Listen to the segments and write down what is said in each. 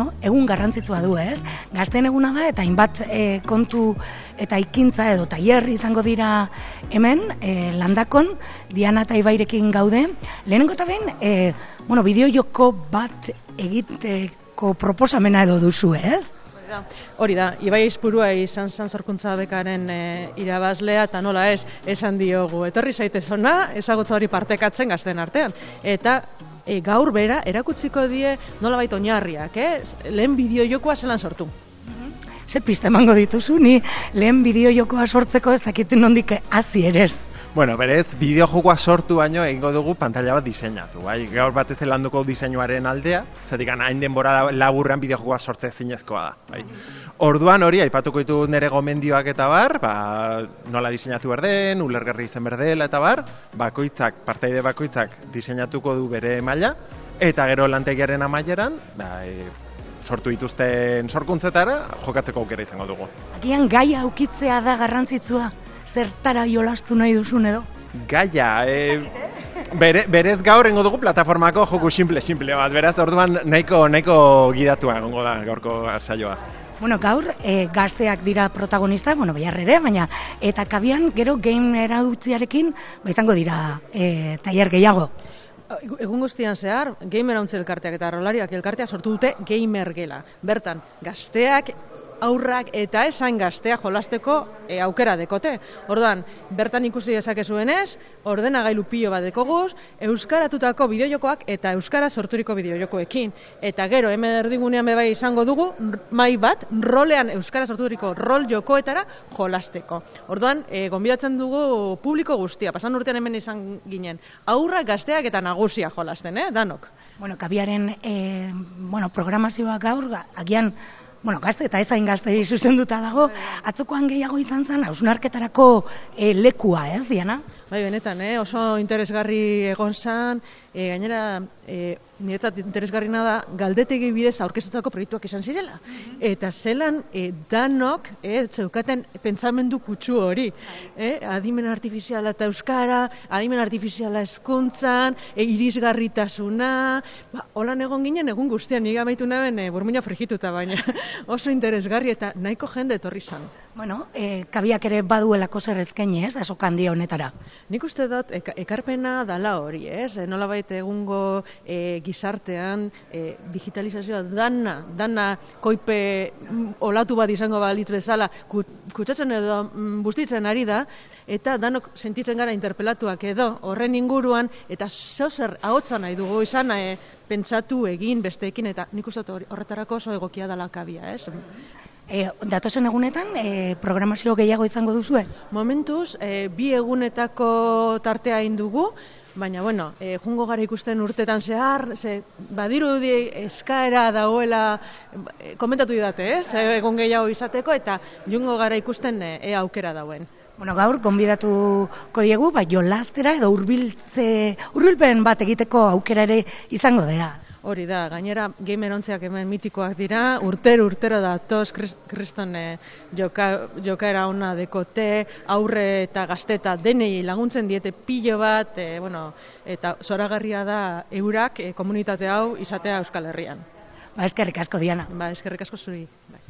bueno, egun garrantzitsua du, ez? Gazten eguna da, eta hainbat e, kontu eta ikintza edo tailer izango dira hemen, e, landakon, Diana eta Ibairekin gaude. Lehenengo eta behin, e, bueno, bideo joko bat egiteko proposamena edo duzu, ez? Hori da, Ibai Izpurua izan zan zorkuntza bekaren e, irabazlea, eta nola ez, esan diogu. Etorri zaitez ona, ezagutza hori partekatzen gazten artean. Eta e, gaur bera, erakutziko die nola baita oinarriak, eh? lehen bideo jokoa zelan sortu. Ze pista emango dituzu, ni lehen bideo jokoa sortzeko ez dakiten nondik hasi ere Bueno, berez, bideojokoa sortu baino egingo dugu pantalla bat diseinatu, bai? Gaur batez landuko diseinuaren aldea, zetik hain denbora laburrean bideojokoa sortze zinezkoa da, bai? Orduan hori, aipatuko ditu nere gomendioak eta bar, ba, nola diseinatu berden, ulergarri izan berdela eta bar, bakoitzak, partaide bakoitzak diseinatuko du bere maila, eta gero lantegiaren amaieran, ba, e, sortu dituzten sorkuntzetara, jokatzeko aukera izango dugu. Agian gaia aukitzea da garrantzitsua zertara jolastu nahi duzun edo? Gaia, e, bere, berez gaur engo dugu plataformako joku simple, simple bat, beraz orduan nahiko, nahiko gidatua egongo da gaurko saioa. Bueno, gaur e, gazteak dira protagonista, bueno, behar ere, baina eta kabian gero game erautziarekin, ba, izango dira e, tailer gehiago. Egun guztian zehar, gamer hauntze elkarteak eta rolariak elkarteak sortu dute gamer gela. Bertan, gazteak aurrak eta esan gaztea jolasteko e, aukera dekote. Orduan, bertan ikusi dezakezuenez, ordenagailu pilo bat dekoguz, euskaratutako bideojokoak eta euskara sorturiko bideojokoekin. Eta gero, hemen erdigunean bebai izango dugu, mai bat, rolean euskara sorturiko rol jokoetara jolasteko. Orduan, e, gonbidatzen dugu publiko guztia, pasan urtean hemen izan ginen, aurrak gazteak eta nagusia jolasten, eh? danok. Bueno, kabiaren e, bueno, programazioa gaur, agian bueno, gazte eta ezain gazte zuzenduta dago, atzokoan gehiago izan zen, hausnarketarako e, lekua, ez, Diana? Bai, benetan, eh? oso interesgarri egon zan, e, gainera, e, niretzat interesgarrina da galdetegi bidez aurkeztutako proiektuak izan zirela. Eta zelan e, danok e, zeukaten pentsamendu kutsu hori. E, adimen artifiziala eta euskara, adimen artifiziala eskuntzan, e, irisgarritasuna, ba, holan egon ginen egun guztian, niga maitu naben e, burmuina frigituta baina oso interesgarri eta nahiko jende etorri zan. Bueno, e, kabiak ere baduelako zer ezkeni ez, aso kandia honetara. Nik uste dut, ekarpena dala hori, ez? E, nola baita egungo e, gizartean e, digitalizazioa dana, dana koipe mm, olatu bat izango balitz bezala kutsatzen edo mm, bustitzen ari da, eta danok sentitzen gara interpelatuak edo horren inguruan, eta zozer ahotsa nahi dugu izan e, pentsatu egin besteekin, eta nik uste horretarako oso egokia dala kabia, ez? E, datozen egunetan, e, programazio gehiago izango duzue? Momentuz, e, bi egunetako tartea indugu, baina, bueno, e, jungo gara ikusten urtetan zehar, ze, badiru di eskaera dagoela, e, komentatu didate, ez? E, egun gehiago izateko, eta jungo gara ikusten e, e aukera dauen. Bueno, gaur, konbidatuko diegu, bai, jolaztera edo urbiltze, urbilpen bat egiteko aukera ere izango dira. Hori da, gainera gamer ontziak hemen mitikoak dira, urtero urtero da tos kriston eh, joka, jokaera ona dekote, aurre eta gazteta denei laguntzen diete pilo bat, e, bueno, eta zoragarria da eurak e, komunitate hau izatea Euskal Herrian. Ba, eskerrik asko, Diana. Ba, eskerrik asko zuri. Bai.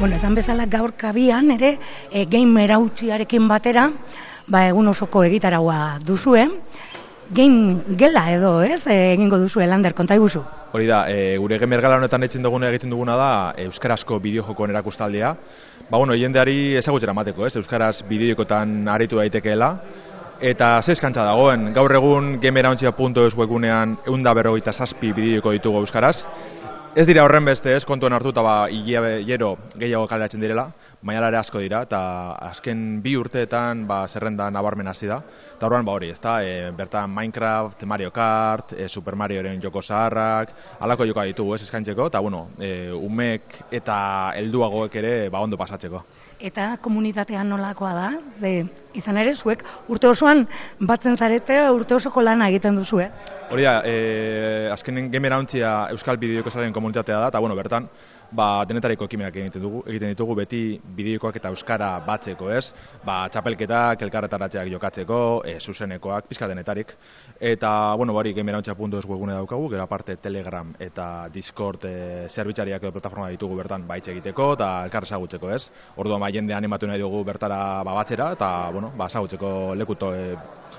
Bueno, esan bezala gaur kabian ere e, game erautziarekin batera, ba egun osoko egitaragoa duzue. Game gela edo, ez? E, egingo duzu Lander, konta iguzu. Hori da, e, gure gamer gala honetan etzen duguna egiten duguna da euskarazko bideojokoen erakustaldea. Ba bueno, jendeari ezagutzera mateko, ez? Euskaraz bideojokotan aritu daitekeela. Eta ze eskantza dagoen, gaur egun gameraontzia.eus webunean eunda berrogeita zazpi bideoko ditugu euskaraz. Ez dira horren beste ez, kontuen hartuta ba, hilero gehiago kaleratzen direla, maialare asko dira, eta azken bi urteetan ba, zerrenda nabarmen hasi da. Eta horren ba hori, ez da, e, bertan Minecraft, Mario Kart, e, Super Marioren joko zaharrak, alako joka ditugu ez eskaintzeko, eta bueno, e, umek eta helduagoek ere ba, ondo pasatzeko. eta komunitatean nolakoa da? Ze, izan ere, zuek urte osoan batzen zarete, urte osoko lana egiten duzu, eh? Hori da, e, azkenen gamera ontzia Euskal Bideoko Zaren komunitatea da, eta bueno, bertan, ba, denetariko ekimenak egiten ditugu, egiten ditugu beti bideokoak eta euskara batzeko, ez? Ba, txapelketak, elkarretaratzeak jokatzeko, e, zuzenekoak, pizka denetarik. Eta, bueno, bari, gamerantxa.es webgune daukagu, gero aparte Telegram eta Discord e, zerbitzariak edo plataforma ditugu bertan baitz egiteko eta elkar ezagutzeko, ez? Orduan, ba, jende animatu nahi dugu bertara ba, batzera, eta, bueno, ba, ezagutzeko lekuto e,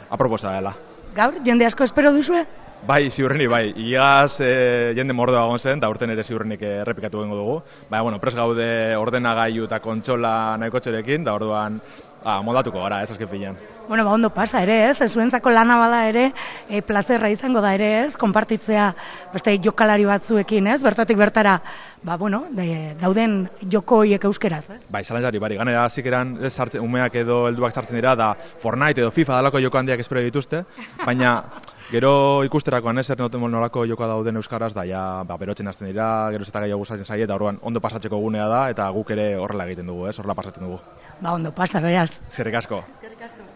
aproposa dela. Gaur, jende asko espero duzue? Bai, ziurreni, bai. Iaz e, jende mordoa egon zen, da urten ere ziurrenik errepikatu gengo dugu. Baina, bueno, pres gaude ordenagailu eta kontsola nahiko txerekin, da orduan ah, moldatuko gara, ez azken filan. Bueno, ba, ondo pasa ere, ez? Ez zuentzako lana bada ere, e, plazerra izango da ere, ez? Konpartitzea beste jokalari batzuekin, ez? Bertatik bertara, ba, bueno, de, dauden joko hiek euskeraz, ez? Bai, zalantzari, bari, ganera eran, ez sartzen, umeak edo helduak sartzen dira, da Fortnite edo FIFA dalako joko handiak espero dituzte, baina Gero ikusterakoan ez, ernoten nolako joka dauden euskaraz, da ja, ba, berotzen hasten dira, gero eta gehiago gustatzen zaie, eta orduan ondo pasatzeko gunea da, eta guk ere horrela egiten dugu, ez, horrela pasatzen dugu. Ba, ondo pasa, beraz. Zerrik asko. Zerrik asko.